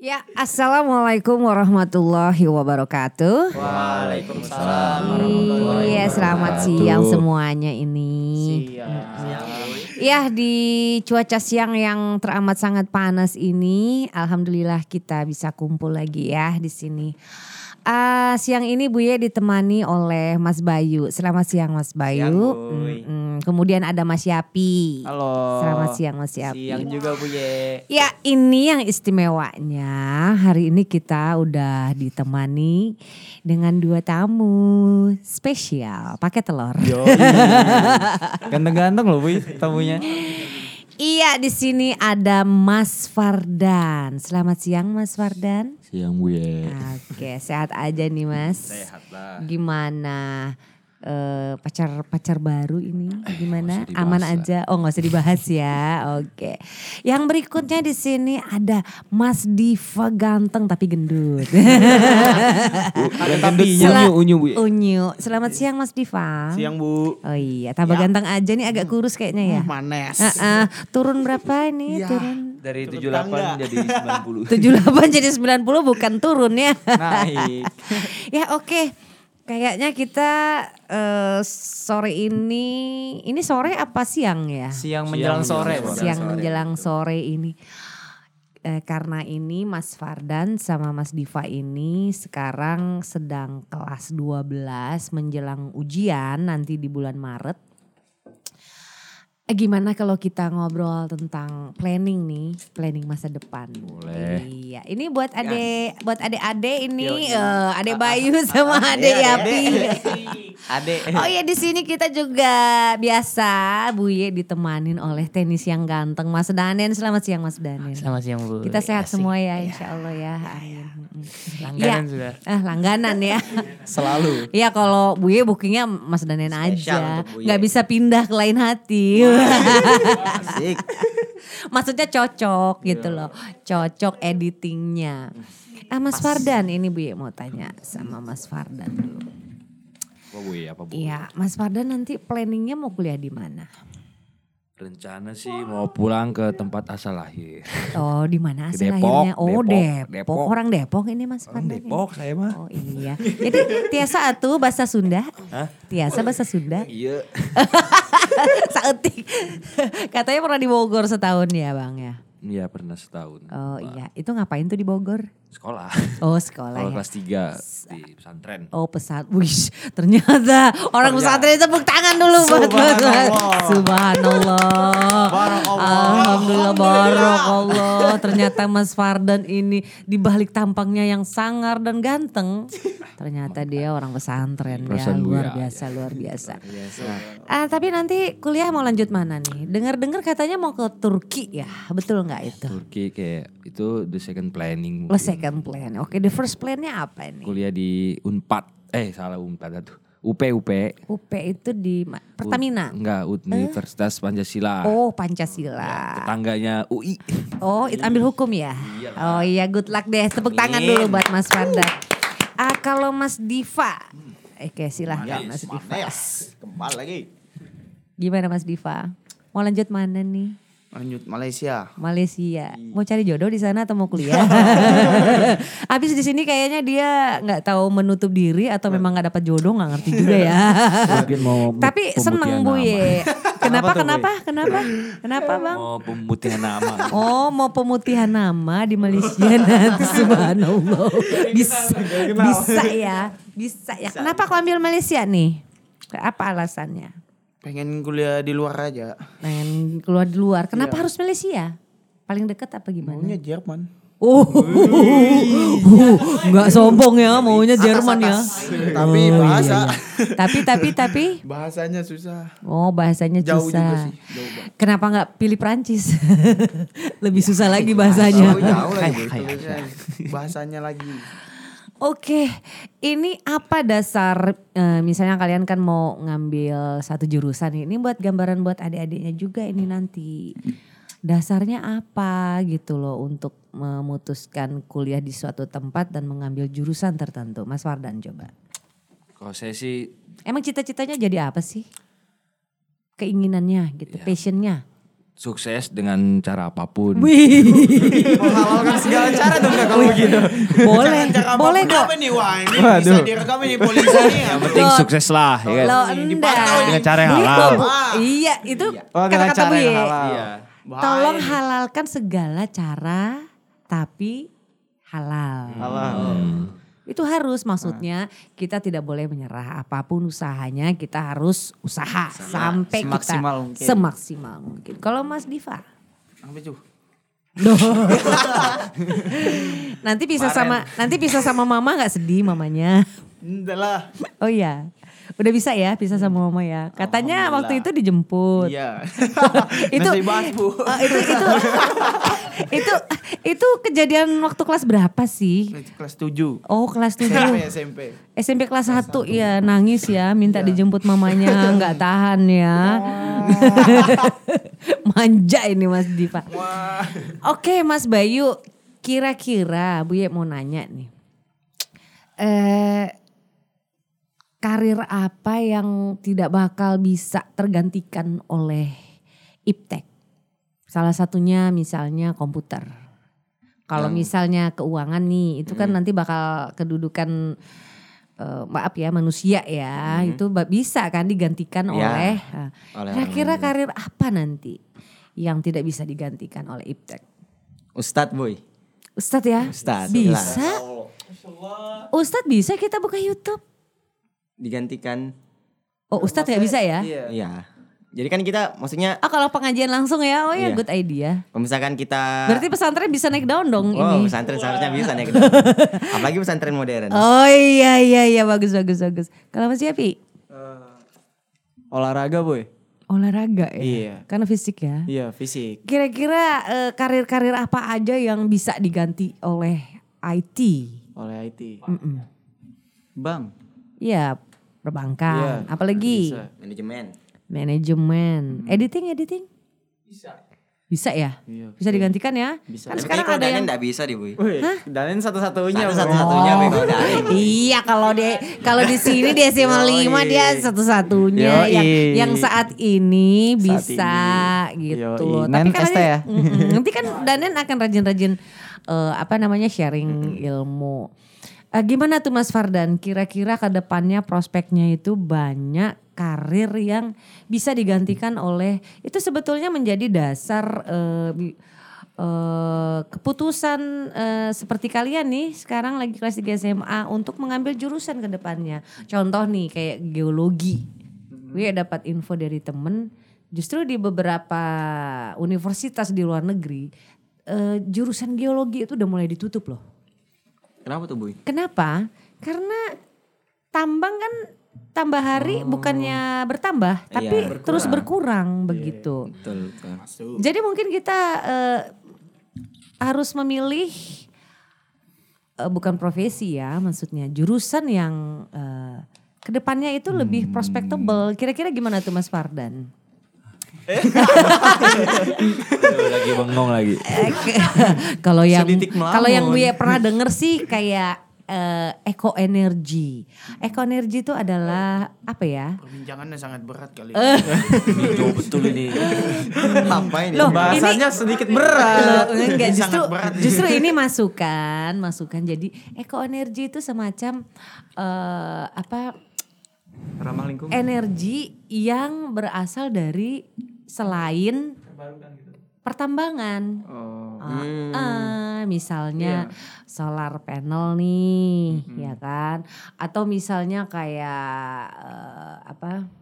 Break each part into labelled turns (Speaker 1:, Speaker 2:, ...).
Speaker 1: Ya, assalamualaikum warahmatullahi wabarakatuh.
Speaker 2: Waalaikumsalam
Speaker 1: Iya, selamat siang semuanya ini. Ya, di cuaca siang yang teramat sangat panas ini, alhamdulillah kita bisa kumpul lagi ya di sini. Ah, siang ini Buye ditemani oleh Mas Bayu. Selamat siang Mas Bayu.
Speaker 2: Siang, Buy.
Speaker 1: Mm-mm. Kemudian ada Mas Yapi.
Speaker 2: Halo.
Speaker 1: Selamat siang Mas Yapi.
Speaker 2: Siang juga Bu Ye.
Speaker 1: Ya ini yang istimewanya hari ini kita udah ditemani dengan dua tamu spesial pakai telur.
Speaker 2: Yo. Ganteng-ganteng loh Bu tamunya.
Speaker 1: Iya di sini ada Mas Fardan. Selamat siang Mas Fardan.
Speaker 3: Siang Bu ya.
Speaker 1: Oke sehat aja nih Mas.
Speaker 2: Sehat lah.
Speaker 1: Gimana eh, pacar pacar baru ini gimana?
Speaker 3: usah
Speaker 1: Aman
Speaker 3: dibahas
Speaker 1: aja? Oh nggak usah dibahas ya. Oke. Yang berikutnya di sini ada Mas Diva ganteng tapi gendut. Sela-
Speaker 3: unyu unyu Bu ya.
Speaker 1: Unyu. Selamat siang Mas Diva.
Speaker 4: Siang Bu.
Speaker 1: Oh iya, tambah
Speaker 4: Ya.
Speaker 1: ganteng aja nih agak kurus kayaknya ya.
Speaker 4: Manes.
Speaker 1: Ah, ah. turun berapa ini?
Speaker 4: Ya.
Speaker 1: Turun
Speaker 2: Dari
Speaker 4: Turun
Speaker 2: 78
Speaker 4: tangga.
Speaker 2: jadi 90.
Speaker 1: 78 jadi 90 bukan turun ya.
Speaker 2: Naik.
Speaker 1: ya oke. Kayaknya kita eh, sore ini ini sore apa siang ya?
Speaker 2: Siang menjelang sore.
Speaker 1: Siang menjelang sore ini. Eh, karena ini Mas Fardan sama Mas Diva ini sekarang sedang kelas 12 menjelang ujian nanti di bulan Maret. Eh, gimana kalau kita ngobrol tentang planning nih, planning masa depan?
Speaker 3: Boleh.
Speaker 1: Iya, ini buat ade, buat ade-ade ini,
Speaker 2: Yo,
Speaker 1: eh, ade Bayu sama ade
Speaker 2: Iya,
Speaker 1: Yapi.
Speaker 2: Ade.
Speaker 1: Oh iya di sini kita juga biasa Buye ditemanin oleh tenis yang ganteng Mas Danen. Selamat siang Mas Danen.
Speaker 2: Selamat siang Bu.
Speaker 1: Kita sehat
Speaker 2: Asik.
Speaker 1: semua ya Insya Allah ya. Amin. Mm-mm.
Speaker 2: Langganan
Speaker 1: Iya.
Speaker 2: sudah.
Speaker 1: Ah, langganan ya.
Speaker 2: Selalu.
Speaker 1: Iya kalau Buye bookingnya Mas Danen
Speaker 2: Spesial
Speaker 1: aja. nggak bisa pindah ke lain hati.
Speaker 4: Asik.
Speaker 1: Maksudnya cocok gitu loh. Cocok editingnya. Ah Mas Fardan ini Buye mau tanya sama Mas Fardan dulu.
Speaker 3: Apa Bu ya? Apa Bu?
Speaker 1: Iya, Mas Fardan nanti planningnya mau kuliah di mana?
Speaker 3: Rencana sih mau pulang ke tempat asal lahir.
Speaker 1: Oh, di mana asal
Speaker 3: Depok,
Speaker 1: lahirnya? Oh,
Speaker 3: Depok,
Speaker 1: Depok.
Speaker 3: Depok.
Speaker 1: Orang Depok ini Mas
Speaker 3: Orang
Speaker 1: ini?
Speaker 3: Depok saya mah.
Speaker 1: Oh iya. Jadi tiasa atuh bahasa Sunda? Tiasa bahasa Sunda?
Speaker 3: Iya.
Speaker 1: Saeutik. Katanya pernah di Bogor setahun ya, Bang ya.
Speaker 3: Iya pernah setahun.
Speaker 1: Oh iya, itu ngapain tuh di Bogor?
Speaker 3: Sekolah.
Speaker 1: Oh, sekolah
Speaker 3: Sekolah
Speaker 1: ya.
Speaker 3: kelas 3 di pesantren.
Speaker 1: Oh pesat, wih ternyata orang pesantren tepuk tangan dulu buat
Speaker 4: Subhanallah.
Speaker 1: Subhanallah.
Speaker 4: Barakallah.
Speaker 1: Alhamdulillah barakallah. Ternyata Mas Fardan ini di balik tampangnya yang sangar dan ganteng, ternyata dia orang pesantren ya luar
Speaker 3: Buya.
Speaker 1: biasa luar biasa. Ah tapi nanti kuliah mau lanjut mana nih? Dengar-dengar katanya mau ke Turki ya, betul nggak itu?
Speaker 3: Turki kayak itu the second planning.
Speaker 1: Second plan. Oke, the first plan-nya apa ini?
Speaker 3: Kuliah di Unpad. Eh salah Unpad tuh. UP UP.
Speaker 1: UP itu di Pertamina.
Speaker 3: Enggak, Universitas Pancasila.
Speaker 1: Oh Pancasila.
Speaker 3: Tetangganya UI.
Speaker 1: Oh itu ambil hukum ya? Oh iya good luck deh. Tepuk tangan dulu buat Mas Fanda. Ah kalau Mas Diva. Oke silahkan Mas Diva.
Speaker 4: Kembali lagi.
Speaker 1: Gimana Mas Diva? Mau lanjut mana nih?
Speaker 4: Lanjut Malaysia.
Speaker 1: Malaysia. Mau cari jodoh di sana atau mau kuliah? Habis di sini kayaknya dia nggak tahu menutup diri atau memang nggak dapat jodoh nggak ngerti juga ya.
Speaker 3: Mungkin mau
Speaker 1: Tapi seneng Bu ye. Kenapa kenapa kenapa kenapa bang?
Speaker 3: Mau pemutihan nama.
Speaker 1: Oh mau pemutihan nama di Malaysia nanti subhanallah bisa bisa ya bisa ya. Kenapa kau ambil Malaysia nih? Apa alasannya?
Speaker 4: Pengen kuliah di luar aja.
Speaker 1: Pengen keluar di luar. Kenapa harus Malaysia? Paling dekat apa gimana?
Speaker 4: Maunya Jerman.
Speaker 1: Oh, nggak sombong ya maunya Jerman ya.
Speaker 4: Tapi
Speaker 1: Oh,
Speaker 4: bahasa.
Speaker 1: iya, iya. Tapi tapi tapi
Speaker 4: Bahasanya susah.
Speaker 1: oh bahasanya
Speaker 4: Jauh juga
Speaker 1: susah.
Speaker 4: sih. Jauh banget.
Speaker 1: Kenapa nggak pilih Prancis? Lebih susah lagi bahasanya.
Speaker 4: Oh, jauh lagi. Bahasanya lagi.
Speaker 1: Oke, ini apa dasar eh, misalnya kalian kan mau ngambil satu jurusan ini buat gambaran buat adik-adiknya juga ini nanti. Dasarnya apa gitu loh untuk memutuskan kuliah di suatu tempat dan mengambil jurusan tertentu. Mas Wardan coba.
Speaker 3: Kalau saya sih
Speaker 1: Emang cita-citanya jadi apa sih? Keinginannya gitu,
Speaker 3: Ya.
Speaker 1: passionnya.
Speaker 3: Sukses dengan cara apa pun.
Speaker 2: Menghalalkan segala cara dong Kak, kalau begitu.
Speaker 1: Boleh,
Speaker 4: Cara
Speaker 1: boleh
Speaker 4: apa pun
Speaker 1: kok.
Speaker 4: apa nih wah ini
Speaker 2: Waduh.
Speaker 4: bisa direkam ini polisi nih.
Speaker 3: Yang penting sukses lah, ya kan?
Speaker 4: Dipantau.
Speaker 3: Dengan cara yang
Speaker 1: Bu,
Speaker 3: halal.
Speaker 1: Bu, Iya, itu
Speaker 2: Oh,
Speaker 1: kata-kata
Speaker 2: cara
Speaker 1: Bu
Speaker 2: yang
Speaker 1: Ye.
Speaker 2: halal.
Speaker 3: Iya.
Speaker 1: Tolong halalkan segala cara tapi halal.
Speaker 2: Halal.
Speaker 1: Itu harus maksudnya kita tidak boleh menyerah apa pun usahanya kita harus usaha sampai
Speaker 2: semaksimal
Speaker 1: kita
Speaker 2: mungkin.
Speaker 1: semaksimal mungkin. Kalau Mas Diva
Speaker 4: Apa itu?
Speaker 1: nanti bisa sama nanti bisa sama mama nggak sedih mamanya?
Speaker 4: Enggak lah.
Speaker 1: Oh iya. Udah bisa ya, bisa sama mama ya. Katanya waktu itu dijemput.
Speaker 4: Iya.
Speaker 1: itu
Speaker 4: Nasi bahas, Bu.
Speaker 1: Eh, itu itu itu itu kejadian waktu kelas berapa sih?
Speaker 4: Kelas 7.
Speaker 1: Oh kelas 7
Speaker 4: SMP, SMP.
Speaker 1: SMP kelas 1 ya nangis ya minta dijemput mamanya nggak tahan ya. Manja ini Mas Diva.
Speaker 4: Wah.
Speaker 1: Oke Mas Bayu kira-kira Bu Ye mau nanya nih. Eh karir apa yang tidak bakal bisa tergantikan oleh iptek? Salah satunya misalnya komputer. Kalau misalnya keuangan nih, itu kan nanti bakal kedudukan eh, maaf ya manusia ya, itu ba- bisa kan digantikan
Speaker 5: Ya,
Speaker 1: oleh. nah,
Speaker 5: oleh
Speaker 1: Kira-kira karir apa nanti yang tidak bisa digantikan oleh iptek?
Speaker 5: Ustadz boy.
Speaker 1: Ustadz ya?
Speaker 5: Ustadz,
Speaker 1: Bisa. Ustadz bisa kita buka YouTube.
Speaker 5: Digantikan.
Speaker 1: Oh Ustadz nggak bisa ya?
Speaker 4: Iya.
Speaker 5: Iya. Jadi kan kita maksudnya
Speaker 1: Ah kalau pengajian langsung ya, oh ya
Speaker 5: Iya.
Speaker 1: good idea.
Speaker 5: kalau misalkan kita
Speaker 1: Berarti pesantren bisa naik daun dong
Speaker 5: Oh,
Speaker 1: ini.
Speaker 5: pesantren seharusnya bisa nih. Apalagi pesantren modern.
Speaker 1: Oh iya iya iya bagus bagus bagus. Kalau Mas Yapi
Speaker 2: Olahraga boy.
Speaker 1: olahraga ya.
Speaker 2: Iya.
Speaker 1: Karena fisik ya.
Speaker 2: Iya fisik.
Speaker 1: Kira-kira eh, karir-karir apa aja yang bisa diganti oleh IT?
Speaker 2: Oleh IT.
Speaker 1: Mm-mm.
Speaker 2: Bang.
Speaker 1: Iya, perbankan. Apalagi
Speaker 2: bisa.
Speaker 5: Manajemen.
Speaker 1: manajemen, editing editing. Bisa. Bisa ya?
Speaker 2: Iya,
Speaker 1: Bisa digantikan ya?
Speaker 2: Bisa.
Speaker 1: Kan
Speaker 5: Tapi
Speaker 1: sekarang
Speaker 5: kalau
Speaker 1: ada yang
Speaker 5: nggak bisa deh boy.
Speaker 2: Wih, Danen satu-satunya.
Speaker 5: Satu-satunya Danen.
Speaker 1: Iya kalau di kalau di sini di SMA 5 dia satu-satunya yang yang saat ini bisa
Speaker 2: ini.
Speaker 1: gitu.
Speaker 2: Yoi.
Speaker 1: Tapi kan nanti,
Speaker 2: ya?
Speaker 1: Nanti kan Danen akan rajin-rajin eh, apa namanya sharing ilmu. Eh, gimana tuh Mas Fardan? Kira-kira ke depannya prospeknya itu banyak karir yang bisa digantikan oleh itu sebetulnya menjadi dasar bi- eh, keputusan eh, seperti kalian nih sekarang lagi kelas 3 SMA untuk mengambil jurusan ke depannya. Contoh nih kayak geologi. Gue dapat info dari temen justru di beberapa universitas di luar negeri eh, jurusan geologi itu udah mulai ditutup loh.
Speaker 5: Kenapa tuh boy?
Speaker 1: Kenapa? Karena tambang kan tambah hari bukannya bertambah, tapi terus berkurang begitu.
Speaker 5: Betul, betul.
Speaker 1: Jadi mungkin kita eh, harus memilih eh, bukan profesi ya, maksudnya jurusan yang eh, ke depannya itu lebih prospectable. Kira-kira gimana tuh Mas Fardan?
Speaker 3: Lagi bengong lagi.
Speaker 1: Eh, kalau yang kalau yang gue pernah denger sih kayak eh, eco energy. Eco energy itu adalah apa ya?
Speaker 4: Perbincangannya sangat berat kali.
Speaker 3: Ini jauh betul ini.
Speaker 5: Apa ini?
Speaker 1: Loh,
Speaker 2: Bahasanya sedikit
Speaker 1: Loh,
Speaker 2: berat.
Speaker 1: enggak
Speaker 4: Ini
Speaker 1: justru
Speaker 4: sangat berat.
Speaker 1: justru ini masukan, masukan. Jadi eco energy itu semacam eh, apa?
Speaker 2: Ramah lingkungan.
Speaker 1: Energi yang berasal dari selain pertambangan.
Speaker 2: Oh.
Speaker 1: Ah, ah, misalnya solar panel nih, ya kan? Atau misalnya kayak eh, apa?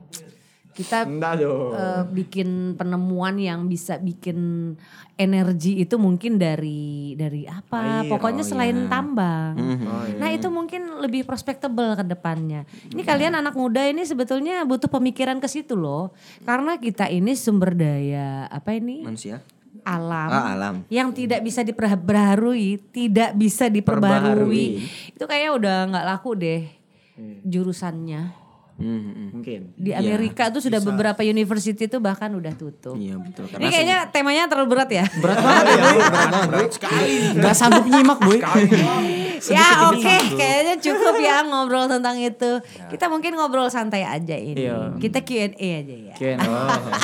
Speaker 1: Kita eh, bikin penemuan yang bisa bikin energi itu mungkin dari dari apa?
Speaker 2: Air,
Speaker 1: Pokoknya
Speaker 5: oh
Speaker 1: selain
Speaker 5: iya.
Speaker 1: tambang.
Speaker 2: Oh, iya.
Speaker 1: Nah itu mungkin lebih prospectable ke depannya. Ini kalian anak muda ini sebetulnya butuh pemikiran ke situ loh. Karena kita ini sumber daya apa ini?
Speaker 5: Manusia.
Speaker 1: alam,
Speaker 5: Ah, alam.
Speaker 1: yang tidak bisa diperbaharui, tidak bisa diperbarui. Itu kayaknya udah nggak laku deh jurusannya.
Speaker 5: Hmm.
Speaker 2: Mungkin.
Speaker 1: Di Amerika tuh sudah beberapa university tuh bahkan udah tutup.
Speaker 5: Iya betul.
Speaker 1: Ini kayaknya temanya terlalu berat ya.
Speaker 2: Berat banget ya. Berat banget boy. Sekali. Gak sanggup nyimak boy.
Speaker 1: ya oke, kayaknya cukup ya ngobrol tentang itu. Kita mungkin ngobrol santai aja ini.
Speaker 2: Iya.
Speaker 1: Kita Q&A aja ya.
Speaker 2: Q&A.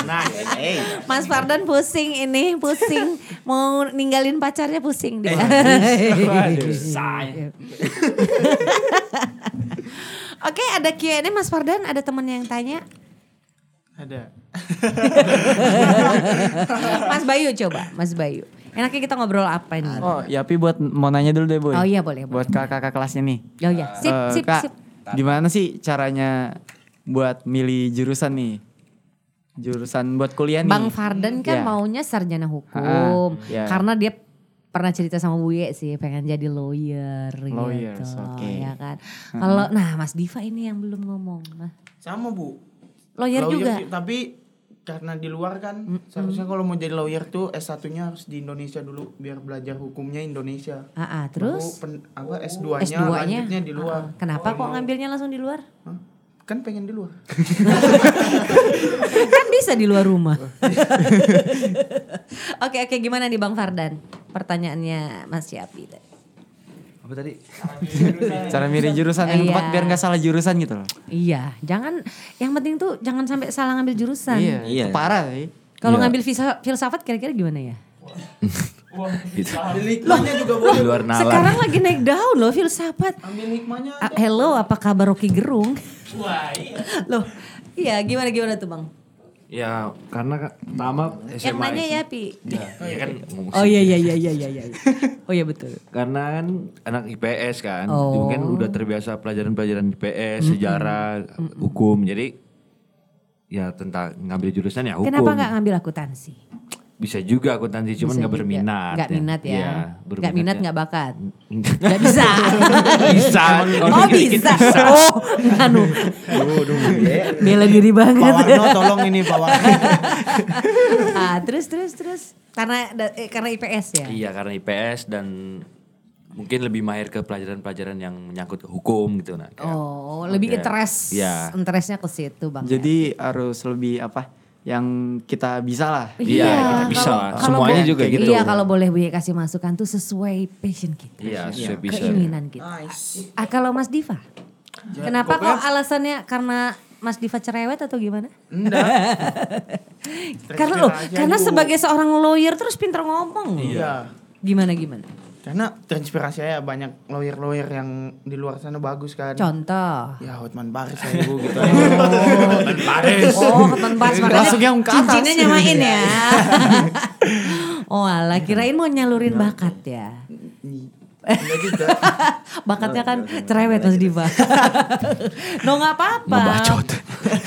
Speaker 4: Nah, eh.
Speaker 1: Mas Fardan pusing ini, pusing. Mau ninggalin pacarnya pusing dia. Oke, ada Q&A Mas Fardan, ada temen yang tanya.
Speaker 4: Ada.
Speaker 1: Mas Bayu coba, Mas Bayu. Enaknya kita ngobrol apa nih?
Speaker 2: Oh, Yapi buat mau nanya dulu deh, Boy.
Speaker 1: Oh iya boleh.
Speaker 2: Buat kakak-kakak kelasnya nih.
Speaker 1: Oh iya, sip,
Speaker 2: Eh,
Speaker 1: sip,
Speaker 2: Kak,
Speaker 1: sip.
Speaker 2: gimana sih caranya buat milih jurusan nih? Jurusan buat kuliah nih.
Speaker 1: Bang Fardan kan
Speaker 2: Ya.
Speaker 1: maunya sarjana hukum.
Speaker 2: Ha, ya.
Speaker 1: Karena dia pernah cerita sama Buye sih pengen jadi lawyer
Speaker 2: Lawyers,
Speaker 1: gitu.
Speaker 2: oke.
Speaker 1: Ya kan. Kalau nah Mas Diva ini yang belum ngomong. Nah,
Speaker 4: Sama bu.
Speaker 1: lawyer, juga.
Speaker 4: ju- Tapi karena di luar kan seharusnya kalau mau jadi lawyer tuh S1-nya harus di Indonesia dulu biar belajar hukumnya Indonesia.
Speaker 1: Ah, ah, terus
Speaker 4: pen- apa S2-nya,
Speaker 1: S2-nya
Speaker 4: lanjutnya di luar.
Speaker 1: Ah, Kenapa kok ngambilnya langsung di luar?
Speaker 4: Hah? Kan pengen di luar.
Speaker 1: kan bisa di luar rumah. oke oke gimana nih Bang Fardan? Pertanyaannya Mas Yapi tadi.
Speaker 3: Apa tadi?
Speaker 2: Cara milih jurusan yang
Speaker 1: Iya.
Speaker 2: tepat biar nggak salah jurusan gitu loh.
Speaker 1: Iya, jangan yang penting tuh jangan sampai salah ngambil jurusan.
Speaker 2: Iya,
Speaker 5: Iya.
Speaker 2: parah sih.
Speaker 1: Kalau
Speaker 3: Iya.
Speaker 1: ngambil filsa- filsafat kira-kira gimana ya?
Speaker 3: Gitu.
Speaker 4: Hikmahnya juga boleh.
Speaker 3: Luar nalar.
Speaker 1: Sekarang lagi naik daun loh filsafat.
Speaker 4: Ambil hikmahnya.
Speaker 1: Ah, hello, apa kabar Rocky Gerung? Loh, iya gimana gimana tuh bang?
Speaker 3: Ya karena pertama SMA
Speaker 1: Yang nanya ya Pi.
Speaker 3: Ya, ya kan ngomong
Speaker 1: Oh iya iya iya iya iya iya. Oh iya betul.
Speaker 3: Karena kan anak IPS kan,
Speaker 1: Oh.
Speaker 3: mungkin udah terbiasa pelajaran-pelajaran IPS, sejarah, hukum. Jadi ya tentang ngambil jurusan ya hukum.
Speaker 1: Kenapa nggak ngambil akuntansi?
Speaker 3: Bisa juga akuntansi, cuman
Speaker 1: Bisa
Speaker 3: nggak
Speaker 1: juga.
Speaker 3: berminat.
Speaker 1: Nggak minat ya?
Speaker 3: Iya,
Speaker 1: Nggak minat nggak bakat? Nggak bisa.
Speaker 3: bisa.
Speaker 1: oh bisa. Oh anu. Bela diri
Speaker 4: Pak
Speaker 1: banget.
Speaker 4: Warno tolong ini Pak Warno.
Speaker 1: ah, terus terus terus karena eh, karena IPS ya.
Speaker 3: Iya karena IPS dan mungkin lebih mahir ke pelajaran-pelajaran yang menyangkut ke hukum gitu nah. kayak-
Speaker 1: Oh, lebih
Speaker 3: Oke.
Speaker 1: interest.
Speaker 3: Iya.
Speaker 1: Interestnya ke situ bang.
Speaker 2: Jadi harus lebih apa? Yang kita bisa lah.
Speaker 3: Iya, kita bisa
Speaker 1: kalau-
Speaker 3: lah.
Speaker 1: kalau
Speaker 3: Semuanya
Speaker 1: boleh-
Speaker 3: juga gitu.
Speaker 1: Iya, kalau boleh Bu Ye kasih masukan tuh sesuai passion kita.
Speaker 3: Iya, sesuai bisa.
Speaker 1: Keinginan kita.
Speaker 4: Nice.
Speaker 1: Ah, kalau Mas Diva? Kenapa kok alasannya karena Mas Diva cerewet atau gimana?
Speaker 4: Enggak.
Speaker 1: karena
Speaker 4: aja,
Speaker 1: karena sebagai seorang lawyer terus pinter ngomong.
Speaker 4: Iya.
Speaker 1: Gimana gimana?
Speaker 4: Karena terinspirasi saya banyak lawyer-lawyer yang di luar sana bagus kan.
Speaker 1: Contoh.
Speaker 4: Ya Hotman Paris saya ibu gitu.
Speaker 1: Oh, Hotman Paris makanya
Speaker 2: Langsung yang ke atas.
Speaker 1: cincinnya nyamain ya. oh alah, kirain mau nyalurin bakat ya.
Speaker 4: Enggak juga.
Speaker 1: Bakatnya kan cerewet Mas Diva. no nggak apa-apa.
Speaker 3: Ngebacot.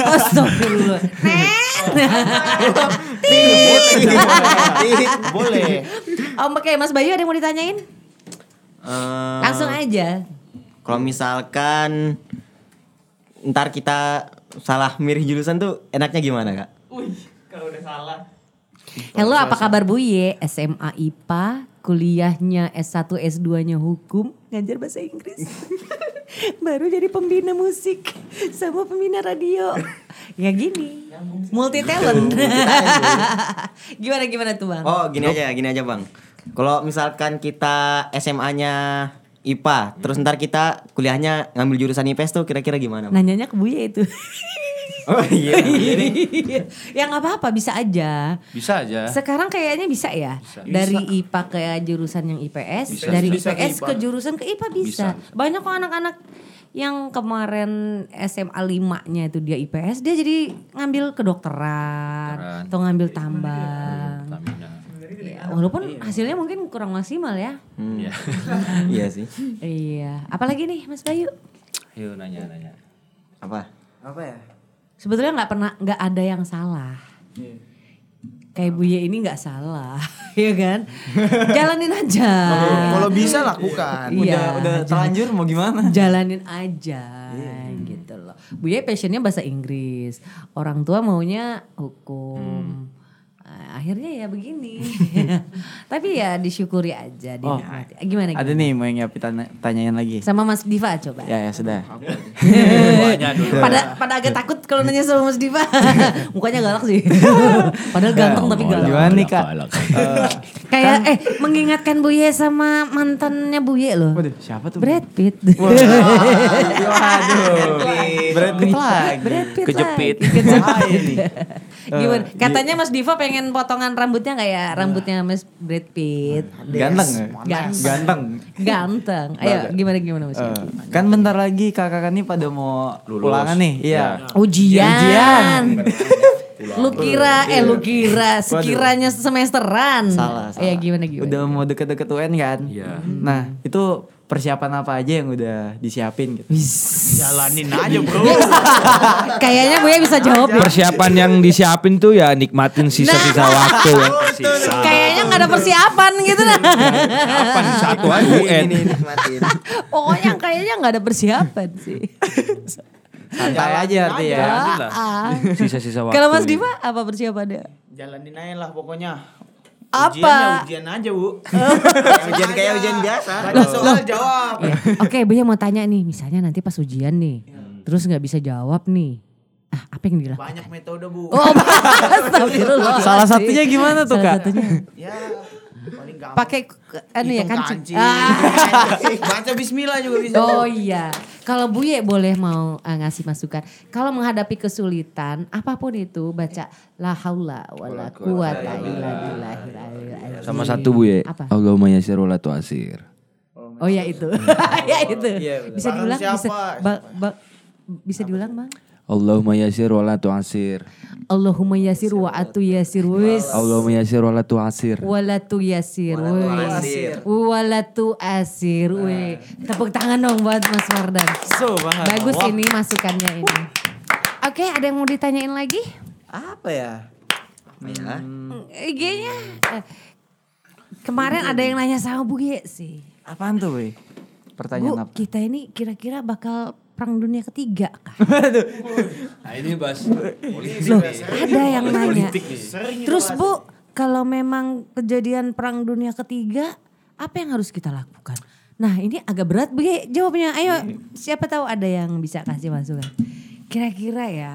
Speaker 1: Astagfirullah.
Speaker 4: Boleh.
Speaker 1: Oh, Oke, Mas Bayu ada yang mau ditanyain?
Speaker 5: Eh,
Speaker 1: Langsung aja.
Speaker 5: Kalau misalkan ntar kita salah milih jurusan tuh enaknya gimana kak?
Speaker 1: Halo, apa kabar Bu Ye? SMA IPA, kuliahnya S1, S2-nya hukum, ngajar bahasa Inggris. Baru jadi pembina musik sama pembina radio. Ya gini, multi talent. gimana gimana tuh Bang?
Speaker 5: Oh gini aja gini aja bang. Kalau misalkan kita SMA-nya IPA, terus ntar kita kuliahnya ngambil jurusan IPS tuh kira-kira gimana? Bang?
Speaker 1: Nanyanya ke Bu Ye itu.
Speaker 5: Oh iya.
Speaker 1: ya nggak apa-apa, bisa aja.
Speaker 3: Bisa aja.
Speaker 1: Sekarang kayaknya bisa ya. Dari IPA ke jurusan yang IPS,
Speaker 3: Bisa.
Speaker 1: dari
Speaker 4: Bisa ke
Speaker 1: IPS ke
Speaker 4: IPA.
Speaker 1: jurusan ke IPA bisa. Banyak kok anak-anak yang kemarin SMA 5-nya itu dia IPS, dia jadi ngambil kedokteran atau ngambil tambang. Ya, walaupun hasilnya mungkin kurang maksimal ya.
Speaker 5: Hmm.
Speaker 3: Iya.
Speaker 5: iya sih.
Speaker 1: Iya. Apalagi nih Mas Bayu?
Speaker 3: Ayo nanya-nanya.
Speaker 5: Apa?
Speaker 2: Apa ya?
Speaker 1: Sebetulnya nggak pernah nggak ada yang salah. Kayak Buye ini nggak salah, ya kan? Jalanin aja.
Speaker 4: Kalau bisa lakukan.
Speaker 1: Iya.
Speaker 2: Udah udah terlanjur mau gimana?
Speaker 1: jalanin aja gitu loh. Buya passionnya bahasa Inggris, orang tua maunya hukum. Nah, akhirnya ya begini. Tapi ya disyukuri aja,
Speaker 2: Oh,
Speaker 1: dinikmati. Gimana,
Speaker 2: Ada
Speaker 1: gimana?
Speaker 2: nih mau yang tanya, tanyain lagi.
Speaker 1: Sama Mas Diva coba.
Speaker 2: Ya ya sudah.
Speaker 1: Pada pada agak takut kalau nanya sama Mas Diva. Mukanya galak sih. Padahal ganteng tapi galak.
Speaker 2: Gimana nih kak?
Speaker 1: Kayak eh mengingatkan Buye sama mantannya Buye loh.
Speaker 2: Waduh siapa tuh?
Speaker 1: Brad Pitt.
Speaker 2: Waduh. Brad Pitt lagi.
Speaker 1: Brad Pitt
Speaker 3: Kejepit.
Speaker 1: Kejepit. Gimana? Katanya Mas Diva pengen potongan rambutnya kayak rambutnya Mas Brad Pitt.
Speaker 2: Ganteng ya?
Speaker 1: Ganteng.
Speaker 2: Ganteng.
Speaker 1: Ganteng. Ayo gimana gimana Mas?
Speaker 2: Eh, kan bentar lagi kakak nih pada mau
Speaker 3: Lulus.
Speaker 2: ulangan nih. Iya.
Speaker 1: Ujian.
Speaker 2: Ujian.
Speaker 1: Lu kira eh lu kira sekiranya semesteran.
Speaker 2: Salah, salah.
Speaker 1: Ya gimana gimana?
Speaker 2: Udah mau deket-deket UN kan?
Speaker 3: Iya.
Speaker 2: Nah itu persiapan apa aja yang udah disiapin gitu?
Speaker 4: Jalanin aja bro.
Speaker 1: Kayaknya gue bisa jawab deh.
Speaker 3: Persiapan yang disiapin tuh ya nikmatin sisa-sisa
Speaker 1: Nah.
Speaker 3: waktu ya. Sisa.
Speaker 1: Kayaknya nggak ada persiapan gitu nah.
Speaker 3: Kapan satu aja UN.
Speaker 5: nikmatin.
Speaker 1: Pokoknya kayaknya nggak ada persiapan sih.
Speaker 2: Santai aja artinya ya.
Speaker 3: Sisa-sisa waktu.
Speaker 1: Kalau Mas Diva apa persiapannya?
Speaker 4: Jalanin aja lah pokoknya.
Speaker 1: Apa?
Speaker 4: Ujian ya ujian aja bu.
Speaker 5: Ujian kayak ujian biasa.
Speaker 4: Soal jawab.
Speaker 1: Ya, Oke, Buya mau tanya nih, misalnya nanti pas ujian nih, terus nggak bisa jawab nih, ah apa yang dilakukan?
Speaker 4: Banyak metode bu.
Speaker 1: Oh.
Speaker 2: Salah satunya gimana tuh
Speaker 1: Salah
Speaker 2: kak?
Speaker 1: satunya
Speaker 4: Ya paling gampang.
Speaker 1: pakai anu ya
Speaker 4: Hitung
Speaker 1: kancing.
Speaker 4: kancing.
Speaker 1: Ah.
Speaker 4: Baca Bismillah juga bisa.
Speaker 1: Oh iya, kalau Buye boleh mau eh, ngasih masukan. Kalau menghadapi kesulitan, apa pun itu baca la haula wala quwata illa azim.
Speaker 3: Sama satu bu ya.
Speaker 1: Apa?
Speaker 3: Allahumma yasir wala tu'asir.
Speaker 1: Oh ya itu. ya itu. Bisa
Speaker 4: Barang
Speaker 1: diulang bisa
Speaker 4: siapa?
Speaker 1: ba- ba- bisa diulang, Bang?
Speaker 3: Allahumma yasir wala tu'asir.
Speaker 1: Allahumma yasir wa atu yasir wis.
Speaker 3: Allahumma yasir wala tu'asir.
Speaker 1: Wala tu yasir wis. Wala tu asir wis. Tepuk tangan dong buat Mas Wardan.
Speaker 2: So banget.
Speaker 1: Bagus ini masukannya ini. Oke, ada yang mau ditanyain lagi?
Speaker 5: Apa ya? Ya.
Speaker 1: IG-nya. eh, Kemarin ada yang nanya sama Bu Ge sih.
Speaker 2: Apaan tuh weh?
Speaker 1: Bu,
Speaker 2: Pertanyaan apa?
Speaker 1: kita ini kira-kira bakal perang dunia ketiga kah?
Speaker 3: Nah ini Bas.
Speaker 1: Loh, ada yang nanya. Terus Bu, kalau memang kejadian perang dunia ketiga, apa yang harus kita lakukan? Nah ini agak berat Bu Ge jawabnya. Ayo, siapa tahu ada yang bisa kasih masukan. Kira-kira ya,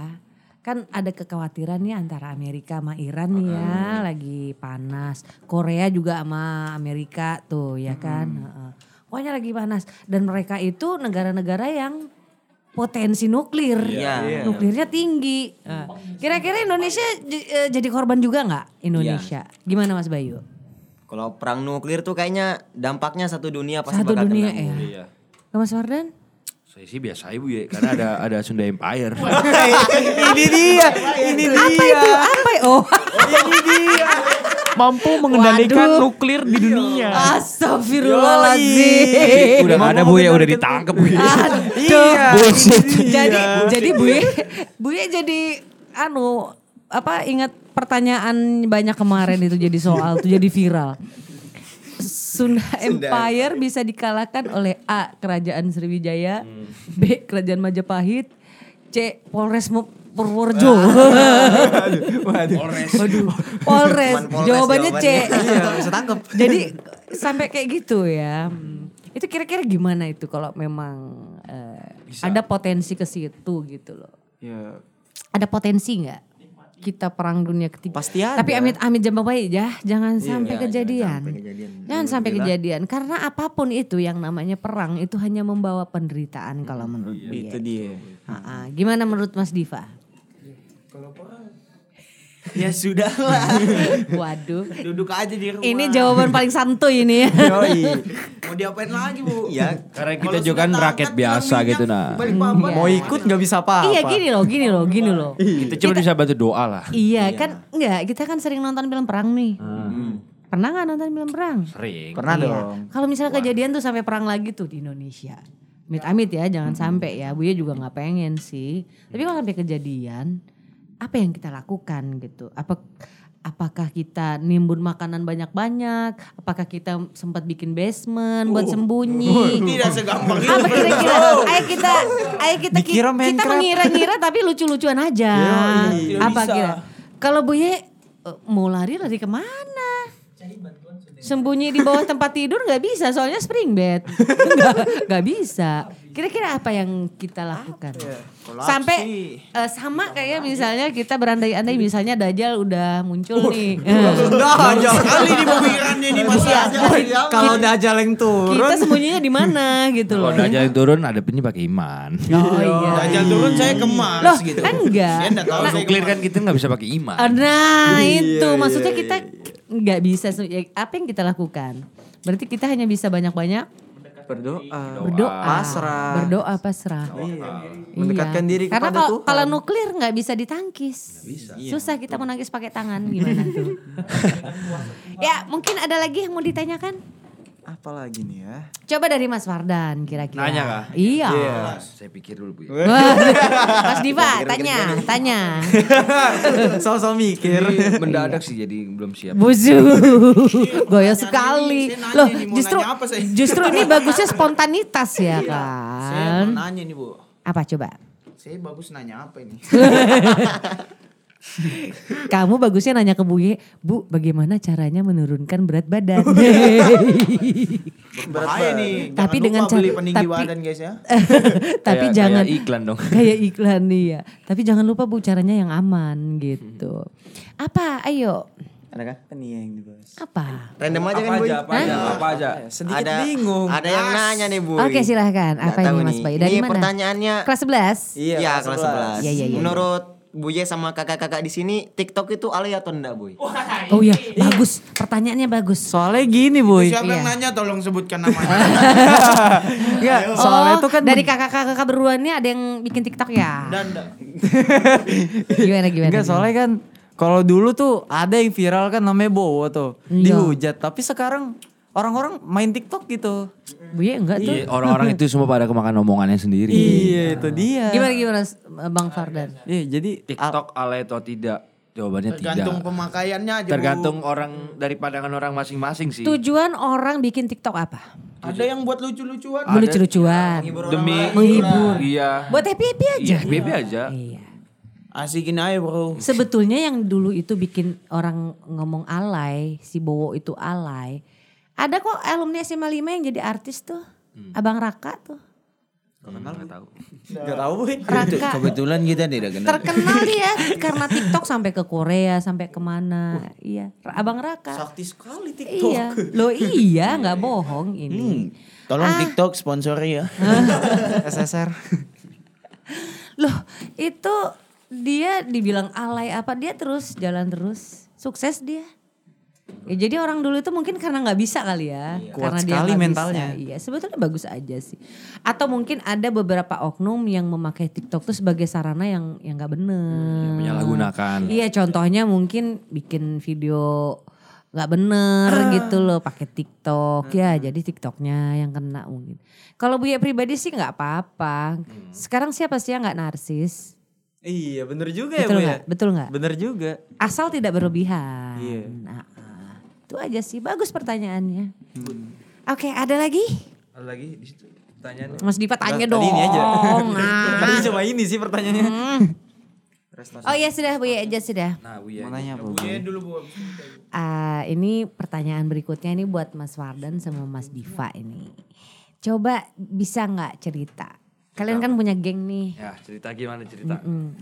Speaker 1: kan ada kekhawatiran nih antara Amerika sama Iran nih ya, lagi panas. Korea juga sama Amerika tuh ya kan. Heeh. Pokoknya lagi panas. Dan mereka itu negara-negara yang potensi nuklir,
Speaker 5: Iya.
Speaker 1: nuklirnya tinggi. Nah, Kira-kira Indonesia eh, jadi korban juga nggak Indonesia? Gimana Mas Bayu?
Speaker 5: Kalau perang nuklir tuh kayaknya dampaknya satu dunia pasti
Speaker 1: Satu
Speaker 5: bakal
Speaker 1: dunia
Speaker 5: kena.
Speaker 1: ya.
Speaker 3: Iya.
Speaker 1: Ke Mas Wardan?
Speaker 3: Saya sih biasa ibu ya, karena ada ada Sunda Empire.
Speaker 2: ini dia, ini dia.
Speaker 1: Apa itu? Apa? ya? Oh,
Speaker 2: Mampu mengendalikan
Speaker 1: Waduh.
Speaker 2: nuklir di dunia.
Speaker 1: Astagfirullahaladzim.
Speaker 3: udah nggak ada bu ya, udah ditangkap bu ya.
Speaker 1: Aduh.
Speaker 3: Bullshit.
Speaker 1: Jadi jadi Buye Buye jadi anu apa ingat pertanyaan banyak kemarin itu jadi soal tuh jadi viral. Sunda Empire bisa dikalahkan oleh A Kerajaan Sriwijaya, B Kerajaan Majapahit, C Polres Mo- Purworejo.
Speaker 2: Waduh.
Speaker 1: Polres.
Speaker 5: Cuman Polres
Speaker 1: Jawabannya C.
Speaker 5: Iya, bisa tangkep.
Speaker 1: Jadi sampai kayak gitu ya. Hmm. Itu kira-kira gimana itu kalau memang eh, ada potensi ke situ gitu loh.
Speaker 2: Ya,
Speaker 1: Ada potensi nggak kita perang dunia ketiga?
Speaker 5: Pasti ada.
Speaker 1: Tapi amit-amit jangan baik ya, jangan sampai
Speaker 5: Iya,
Speaker 1: kejadian.
Speaker 5: jangan sampai kejadian.
Speaker 1: Jangan sampai kejadian karena apa pun itu yang namanya perang itu hanya membawa penderitaan kalau menurut gue.
Speaker 2: itu dia.
Speaker 1: Ah, ah. Gimana menurut Mas Diva?
Speaker 4: Ya sudah lah.
Speaker 1: Waduh.
Speaker 4: Duduk aja di rumah.
Speaker 1: Ini jawaban paling santuy ini ya.
Speaker 2: Yoi.
Speaker 4: Mau diapain lagi bu?
Speaker 5: Iya.
Speaker 3: Karena kita juga kan rakyat
Speaker 4: tangkap,
Speaker 3: biasa gitu nah.
Speaker 2: Mau ikut nggak bisa apa-apa.
Speaker 1: Iya gini loh, gini loh, gini loh.
Speaker 3: Kita cuma bisa bantu doa lah.
Speaker 1: Iya kan enggak kita kan sering nonton film perang nih.
Speaker 3: Hmm.
Speaker 1: Pernah nggak nonton film perang?
Speaker 3: Sering.
Speaker 2: Pernah
Speaker 1: Iya.
Speaker 2: dong.
Speaker 1: Kalau misalnya kejadian tuh sampai perang lagi tuh di Indonesia. Amit-amit ya jangan sampai ya. Buya juga nggak pengen sih. Tapi kalau sampai kejadian apa yang kita lakukan gitu? Apa apakah kita nimbun makanan banyak-banyak? Apakah kita sempat bikin basement buat sembunyi?
Speaker 4: Tidak segampang itu.
Speaker 1: Apa kira-kira? Ayo kita, ayo kita
Speaker 2: Dikira
Speaker 1: kita mengira-ngira tapi lucu-lucuan aja. Apa kira? Kalau Buye eh, mau lari lari ke mana? Sembunyi di bawah tempat tidur nggak bisa, soalnya spring bed. Nggak bisa. Kira-kira apa yang kita lakukan?
Speaker 4: Kalau
Speaker 1: Sampai eh, sama kayak misalnya kita berandai-andai misalnya Dajjal udah muncul nih.
Speaker 4: Udah jauh kali di pemikirannya di masa
Speaker 2: Kalau Dajjal yang turun.
Speaker 1: kita sembunyinya di mana gitu
Speaker 3: Kalau
Speaker 1: loh.
Speaker 3: udah jalan turun ada pennya pakai iman.
Speaker 1: Oh iya.
Speaker 4: Dajjal turun saya ke Mars
Speaker 1: Loh,
Speaker 4: gitu.
Speaker 1: enggak.
Speaker 4: Saya enggak tahu
Speaker 3: Nuklir kan kita nggak bisa pakai iman.
Speaker 1: Nah
Speaker 2: Iya,
Speaker 1: itu
Speaker 2: iya,
Speaker 1: maksudnya
Speaker 2: iya,
Speaker 1: kita nggak bisa ya, apa yang kita lakukan? Berarti kita hanya bisa banyak-banyak
Speaker 2: berdoa.
Speaker 1: berdoa,
Speaker 2: Pasrah.
Speaker 1: berdoa pasrah.
Speaker 2: Mendekatkan
Speaker 1: Iya.
Speaker 2: diri
Speaker 1: Karena
Speaker 2: kepada
Speaker 1: kalau,
Speaker 2: Tuhan.
Speaker 1: kalau nuklir nggak bisa ditangkis, susah kita menangkis pakai tangan gimana tuh? ya mungkin ada lagi yang mau ditanyakan?
Speaker 2: Apalagi nih ya?
Speaker 1: Coba dari Mas Fardan kira-kira.
Speaker 3: Nanya kah?
Speaker 1: Iya.
Speaker 3: Saya pikir dulu Bu. ya.
Speaker 1: Mas Diva, tanya, tanya.
Speaker 2: Sama-sama mikir.
Speaker 3: Jadi mendadak sih jadi belum siap.
Speaker 1: Buzu, goya sekali.
Speaker 4: Saya nanya
Speaker 1: Loh,
Speaker 4: nih,
Speaker 1: justru
Speaker 4: nanya apa saya?
Speaker 1: justru ini bagusnya spontanitas ya
Speaker 4: Saya
Speaker 1: kan.
Speaker 4: mau nanya nih Bu.
Speaker 1: Apa coba?
Speaker 4: Saya bagus nanya apa ini?
Speaker 1: Kamu bagusnya nanya ke Bu Ye, Bu, bagaimana caranya menurunkan berat badan?
Speaker 4: Bahaya nih. Jangan
Speaker 1: Tapi dengan
Speaker 4: beli
Speaker 1: cara-
Speaker 4: peninggi
Speaker 1: tapi-
Speaker 4: badan guys ya.
Speaker 1: Tapi
Speaker 3: Kayak-
Speaker 1: jangan
Speaker 3: kayak iklan dong.
Speaker 1: Kayak iklan nih ya. Tapi jangan lupa Bu caranya yang aman gitu. Apa? Ayo.
Speaker 5: Adakah?
Speaker 2: Kan iya yang dibahas.
Speaker 1: Apa?
Speaker 5: Random aja kan
Speaker 3: Apa
Speaker 5: Boy?
Speaker 3: aja, apa aja, apa aja.
Speaker 2: Sedikit
Speaker 5: ada,
Speaker 2: bingung.
Speaker 5: Ada yang nanya nih Bu.
Speaker 1: Oke, silahkan. Apa ini Mas Bayu? Dari
Speaker 5: ini
Speaker 1: mana?
Speaker 5: pertanyaannya
Speaker 1: Kelas 11?
Speaker 2: Iya,
Speaker 5: Iya,
Speaker 2: kelas
Speaker 5: kelas 11.
Speaker 2: 11.
Speaker 1: Iya, iya, iya.
Speaker 5: Menurut Buye sama kakak-kakak di sini TikTok itu alay atau enggak, Boy?
Speaker 1: Oh iya, bagus. Pertanyaannya bagus.
Speaker 2: Soalnya gini boy.
Speaker 4: Siapa yang
Speaker 1: Iya.
Speaker 4: nanya tolong sebutkan namanya.
Speaker 2: Enggak, soalnya
Speaker 1: oh,
Speaker 2: itu kan
Speaker 1: dari kakak-kakak berdua ini ada yang bikin TikTok ya?
Speaker 4: Dan
Speaker 1: gimana gimana?
Speaker 2: Enggak,
Speaker 1: gimana?
Speaker 2: soalnya kan kalau dulu tuh ada yang viral kan namanya Bowo tuh.
Speaker 1: Iya.
Speaker 2: Dihujat, tapi sekarang orang-orang main TikTok gitu.
Speaker 1: Bu Ye enggak tuh.
Speaker 3: Iya, orang-orang itu semua pada kemakan omongannya sendiri.
Speaker 2: Iya, itu dia.
Speaker 1: Gimana gimana Bang Fardan?
Speaker 2: Iya, jadi
Speaker 3: TikTok alay atau tidak? Jawabannya
Speaker 4: Tergantung
Speaker 3: tidak.
Speaker 4: pemakaiannya aja Bu.
Speaker 3: Tergantung orang dari pandangan orang masing-masing sih.
Speaker 1: Tujuan orang bikin TikTok apa?
Speaker 4: Ada yang buat lucu-lucuan.
Speaker 1: Lucu-lucuan.
Speaker 3: Demi
Speaker 1: Menghibur.
Speaker 3: Iya.
Speaker 1: Buat happy-happy aja.
Speaker 3: Iya, happy aja.
Speaker 1: Iya.
Speaker 4: Asikin aja bro.
Speaker 1: Sebetulnya yang dulu itu bikin orang ngomong alay, si Bowo itu alay. Ada kok alumni SMA 5 yang jadi artis tuh. Abang Raka tuh.
Speaker 3: Nggak tahu.
Speaker 2: Enggak tahu boy.
Speaker 1: Raka.
Speaker 6: Kebetulan kita tidak kenal.
Speaker 1: Terkenal dia karena TikTok sampai ke Korea, sampai ke mana. Iya, Abang Raka.
Speaker 2: Sakti sekali TikTok.
Speaker 1: Iya, lo iya nggak bohong ini.
Speaker 4: Tolong
Speaker 1: Ah.
Speaker 4: TikTok sponsori ya.
Speaker 2: SSR.
Speaker 1: Loh, itu dia dibilang alay apa dia terus jalan terus, sukses dia. Ya, jadi orang dulu itu mungkin karena nggak bisa kali ya,
Speaker 2: Kuat
Speaker 1: karena dia
Speaker 2: sekali
Speaker 1: nggak
Speaker 2: mentalnya.
Speaker 1: Bisa. Iya, sebetulnya bagus aja sih. Atau mungkin ada beberapa oknum yang memakai TikTok tuh sebagai sarana yang yang nggak bener.
Speaker 3: Menyalahgunakan.
Speaker 1: Iya, contohnya mungkin bikin video nggak bener gitu loh pakai TikTok ya jadi TikToknya yang kena mungkin kalau Buya pribadi sih nggak apa-apa sekarang siapa sih yang nggak narsis
Speaker 2: Iya, bener juga ya
Speaker 1: betul
Speaker 2: Bu ya.
Speaker 1: betul nggak
Speaker 2: Bener juga.
Speaker 1: asal tidak berlebihan
Speaker 2: Iya.
Speaker 1: nah, ah. Itu aja sih bagus pertanyaannya oke ada lagi
Speaker 3: Ada lagi di situ pertanyaannya.
Speaker 1: Mas Diva tanya
Speaker 2: Tadi
Speaker 1: dong
Speaker 2: ini aja.
Speaker 1: Nah.
Speaker 2: Tadi cuma ini sih pertanyaannya.
Speaker 1: oh iya sudah Buya aja sudah
Speaker 3: Nah,
Speaker 2: nanya apa? Bu?
Speaker 4: Iya dulu bu.
Speaker 1: Ah, ini pertanyaan berikutnya ini buat Mas Wardan sama Mas Diva ini. Coba bisa nggak cerita? Kalian kan punya geng nih.
Speaker 3: Ya, cerita gimana cerita?
Speaker 1: Hmm.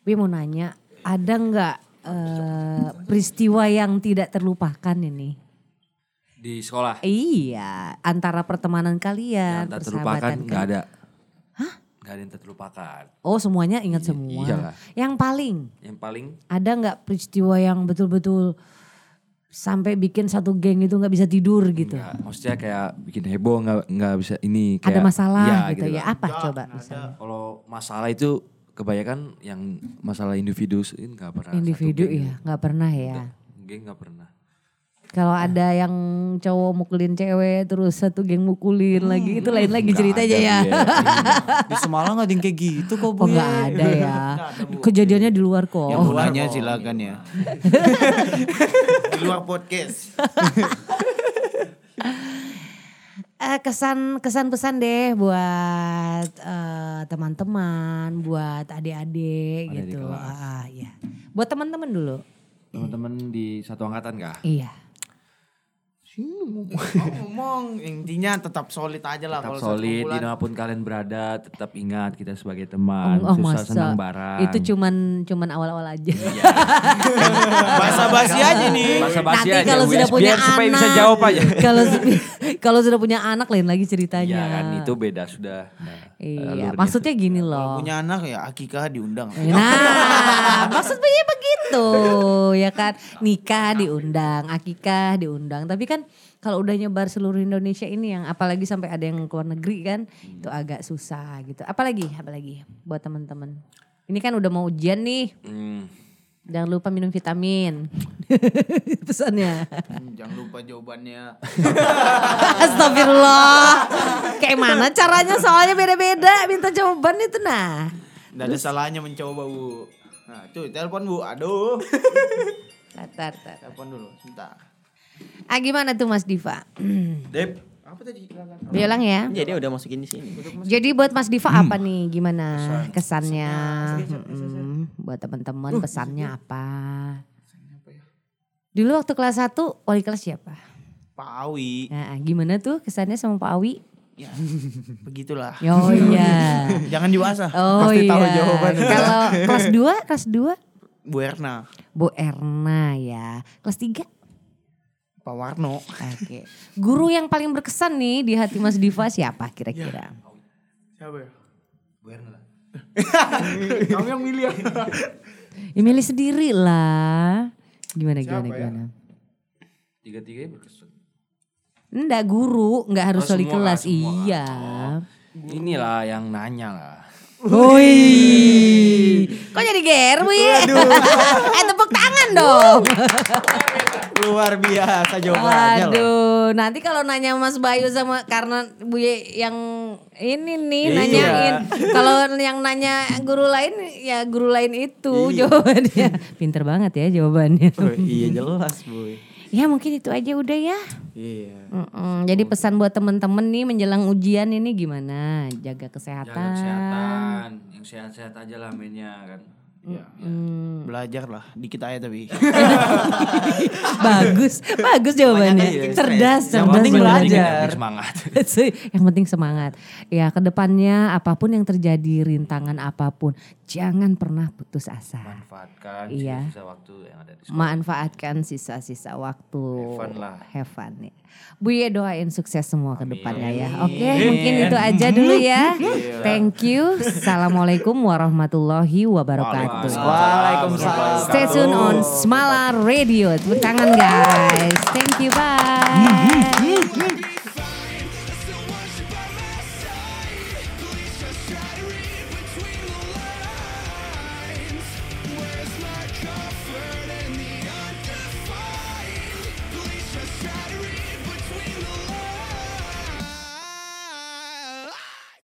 Speaker 1: Gue mau nanya, ada nggak eh, peristiwa yang tidak terlupakan ini?
Speaker 3: Di sekolah.
Speaker 1: Iya, antara pertemanan kalian,
Speaker 3: Yang tak terlupakan
Speaker 1: persahabatan
Speaker 3: nggak ada. Hah? Nggak ada yang terlupakan.
Speaker 1: Oh semuanya ingat semua.
Speaker 3: iyalah.
Speaker 1: Yang paling
Speaker 3: Yang paling
Speaker 1: ada nggak peristiwa yang betul-betul sampai bikin satu geng itu nggak bisa tidur gitu?
Speaker 3: nggak, maksudnya kayak bikin heboh nggak nggak bisa ini
Speaker 1: ada
Speaker 3: kayak
Speaker 1: masalah
Speaker 3: Iya,
Speaker 1: gitu, ya
Speaker 3: lah.
Speaker 1: apa coba misalnya
Speaker 3: Kalau masalah itu kebanyakan yang masalah individu ini nggak pernah.
Speaker 1: individu
Speaker 3: geng.
Speaker 1: ya nggak pernah ya
Speaker 3: Geng nggak pernah.
Speaker 1: kalau ada yang cowok mukulin cewek terus satu geng mukulin lagi itu lain lagi ceritanya ya
Speaker 2: Di Semalang gak ada yang kayak gitu kok
Speaker 1: oh
Speaker 2: Bu.
Speaker 1: nggak ada ya kejadiannya di luar kok
Speaker 6: Yang mau nanya silakan ya.
Speaker 4: Di luar podcast.
Speaker 1: Eh, kesan kesan pesan deh buat eh, teman-teman buat adik-adik
Speaker 3: Adik di
Speaker 1: gitu ah ya buat teman-teman dulu.
Speaker 3: Teman-teman di satu angkatan kah?
Speaker 1: iya
Speaker 4: ngomong intinya tetap solid aja lah
Speaker 3: Tetap solid
Speaker 4: di
Speaker 3: mana pun kalian berada, tetap ingat kita sebagai teman,
Speaker 1: Oh, oh,
Speaker 3: susah
Speaker 1: masa
Speaker 3: senang barang.
Speaker 1: itu cuman cuman awal-awal aja.
Speaker 4: Bahasa basi aja nih.
Speaker 3: Basi
Speaker 1: Nanti
Speaker 3: aja,
Speaker 1: kalau sudah punya
Speaker 3: biar supaya
Speaker 1: anak,
Speaker 3: bisa jawab aja.
Speaker 1: kalau kalau sudah punya anak lain lagi ceritanya.
Speaker 3: Iya kan itu beda sudah. Nah,
Speaker 1: Iya, maksudnya gini loh.
Speaker 4: Punya anak ya akikah diundang.
Speaker 1: Nah, maksudnya begitu, ya kan? Nikah diundang, akikah diundang. Tapi kan kalau udah nyebar seluruh Indonesia ini yang apalagi sampai ada yang keluar negeri kan, itu agak susah gitu. Apalagi, apalagi buat teman-teman. Ini kan udah mau ujian nih,
Speaker 3: Hmm.
Speaker 1: jangan lupa minum vitamin. Pesannya.
Speaker 4: Hmm, Jangan lupa jawabannya.
Speaker 1: Astagfirullah. Kayak mana caranya soalnya beda-beda minta jawaban itu nah.
Speaker 4: Tidak ada salahnya mencoba bu. Nah tuh telepon bu. Aduh.
Speaker 1: Tar, tar.
Speaker 4: telepon dulu sebentar.
Speaker 1: Ah gimana tuh Mas Diva?
Speaker 3: Dep,
Speaker 4: Apa tadi?
Speaker 1: Bilang ya.
Speaker 5: Jadi udah masukin di sini.
Speaker 1: Jadi buat Mas Diva apa nih? Gimana kesannya? Mm-mm. Buat teman-teman pesannya apa? Dulu waktu kelas 1 wali kelas siapa?
Speaker 4: Pak Awi.
Speaker 1: Nah, gimana tuh kesannya sama Pak Awi?
Speaker 4: Ya begitulah.
Speaker 1: Oh iya.
Speaker 4: Jangan dibahas ah.
Speaker 1: Oh
Speaker 4: Pasti
Speaker 1: iya.
Speaker 4: tahu jawabannya.
Speaker 1: Kalau kelas 2, kelas 2
Speaker 4: Bu Erna.
Speaker 1: Bu Erna ya. Kelas 3?
Speaker 4: Pak Warno.
Speaker 1: Oke. Guru yang paling berkesan nih di hati Mas Diva siapa kira-kira?
Speaker 4: Siapa ya?
Speaker 3: Bu Erna lah.
Speaker 4: Kamu yang milih ya.
Speaker 1: Ya milih sendiri lah. Gimana gimana
Speaker 4: Siapa ya?
Speaker 1: gimana?
Speaker 3: Tiga-tiganya berkesan.
Speaker 1: Enggak guru, enggak harus
Speaker 3: Oh,
Speaker 1: wali
Speaker 3: semua
Speaker 1: kelas.
Speaker 3: lah,
Speaker 1: iya.
Speaker 3: Inilah yang nanya lah.
Speaker 1: Woi. Kok jadi ger, Bu? eh tepuk tangan dong.
Speaker 5: Luar biasa jawabannya loh.
Speaker 1: Aduh, nanti kalau nanya Mas Bayu sama karena Bu Ye yang ini nih
Speaker 5: Iya.
Speaker 1: nanyain. Kalau yang nanya guru lain ya guru lain itu jawabannya. Pinter banget ya jawabannya.
Speaker 5: Oh, iya jelas boy.
Speaker 1: Ya mungkin itu aja udah ya.
Speaker 5: Iya.
Speaker 1: Mm-mm. Jadi pesan buat temen-temen nih menjelang ujian ini gimana? Jaga kesehatan.
Speaker 3: Jaga kesehatan, yang sehat-sehat aja lah mainnya kan.
Speaker 4: Ya, Belajar lah. Dikit aja tapi.
Speaker 1: bagus, bagus jawabannya. Cerdas,
Speaker 5: stres. Yang
Speaker 1: cerdas
Speaker 5: penting belajar.
Speaker 3: Semangat.
Speaker 1: yang penting semangat. Ya ke depannya apa pun yang terjadi rintangan apa pun, jangan pernah putus asa.
Speaker 3: Manfaatkan
Speaker 1: Iya.
Speaker 3: sisa waktu yang ada di sekolah.
Speaker 1: Manfaatkan sisa-sisa waktu.
Speaker 3: Have fun lah.
Speaker 1: Have fun ya. Bu Ye doain sukses semua ke depannya ya. Oke mungkin itu aja dulu ya. Thank you. Assalamualaikum warahmatullahi wabarakatuh.
Speaker 5: Waalaikumsalam.
Speaker 1: Stay tune on Smala Radio. Tepuk tangan guys. Thank you. Bye.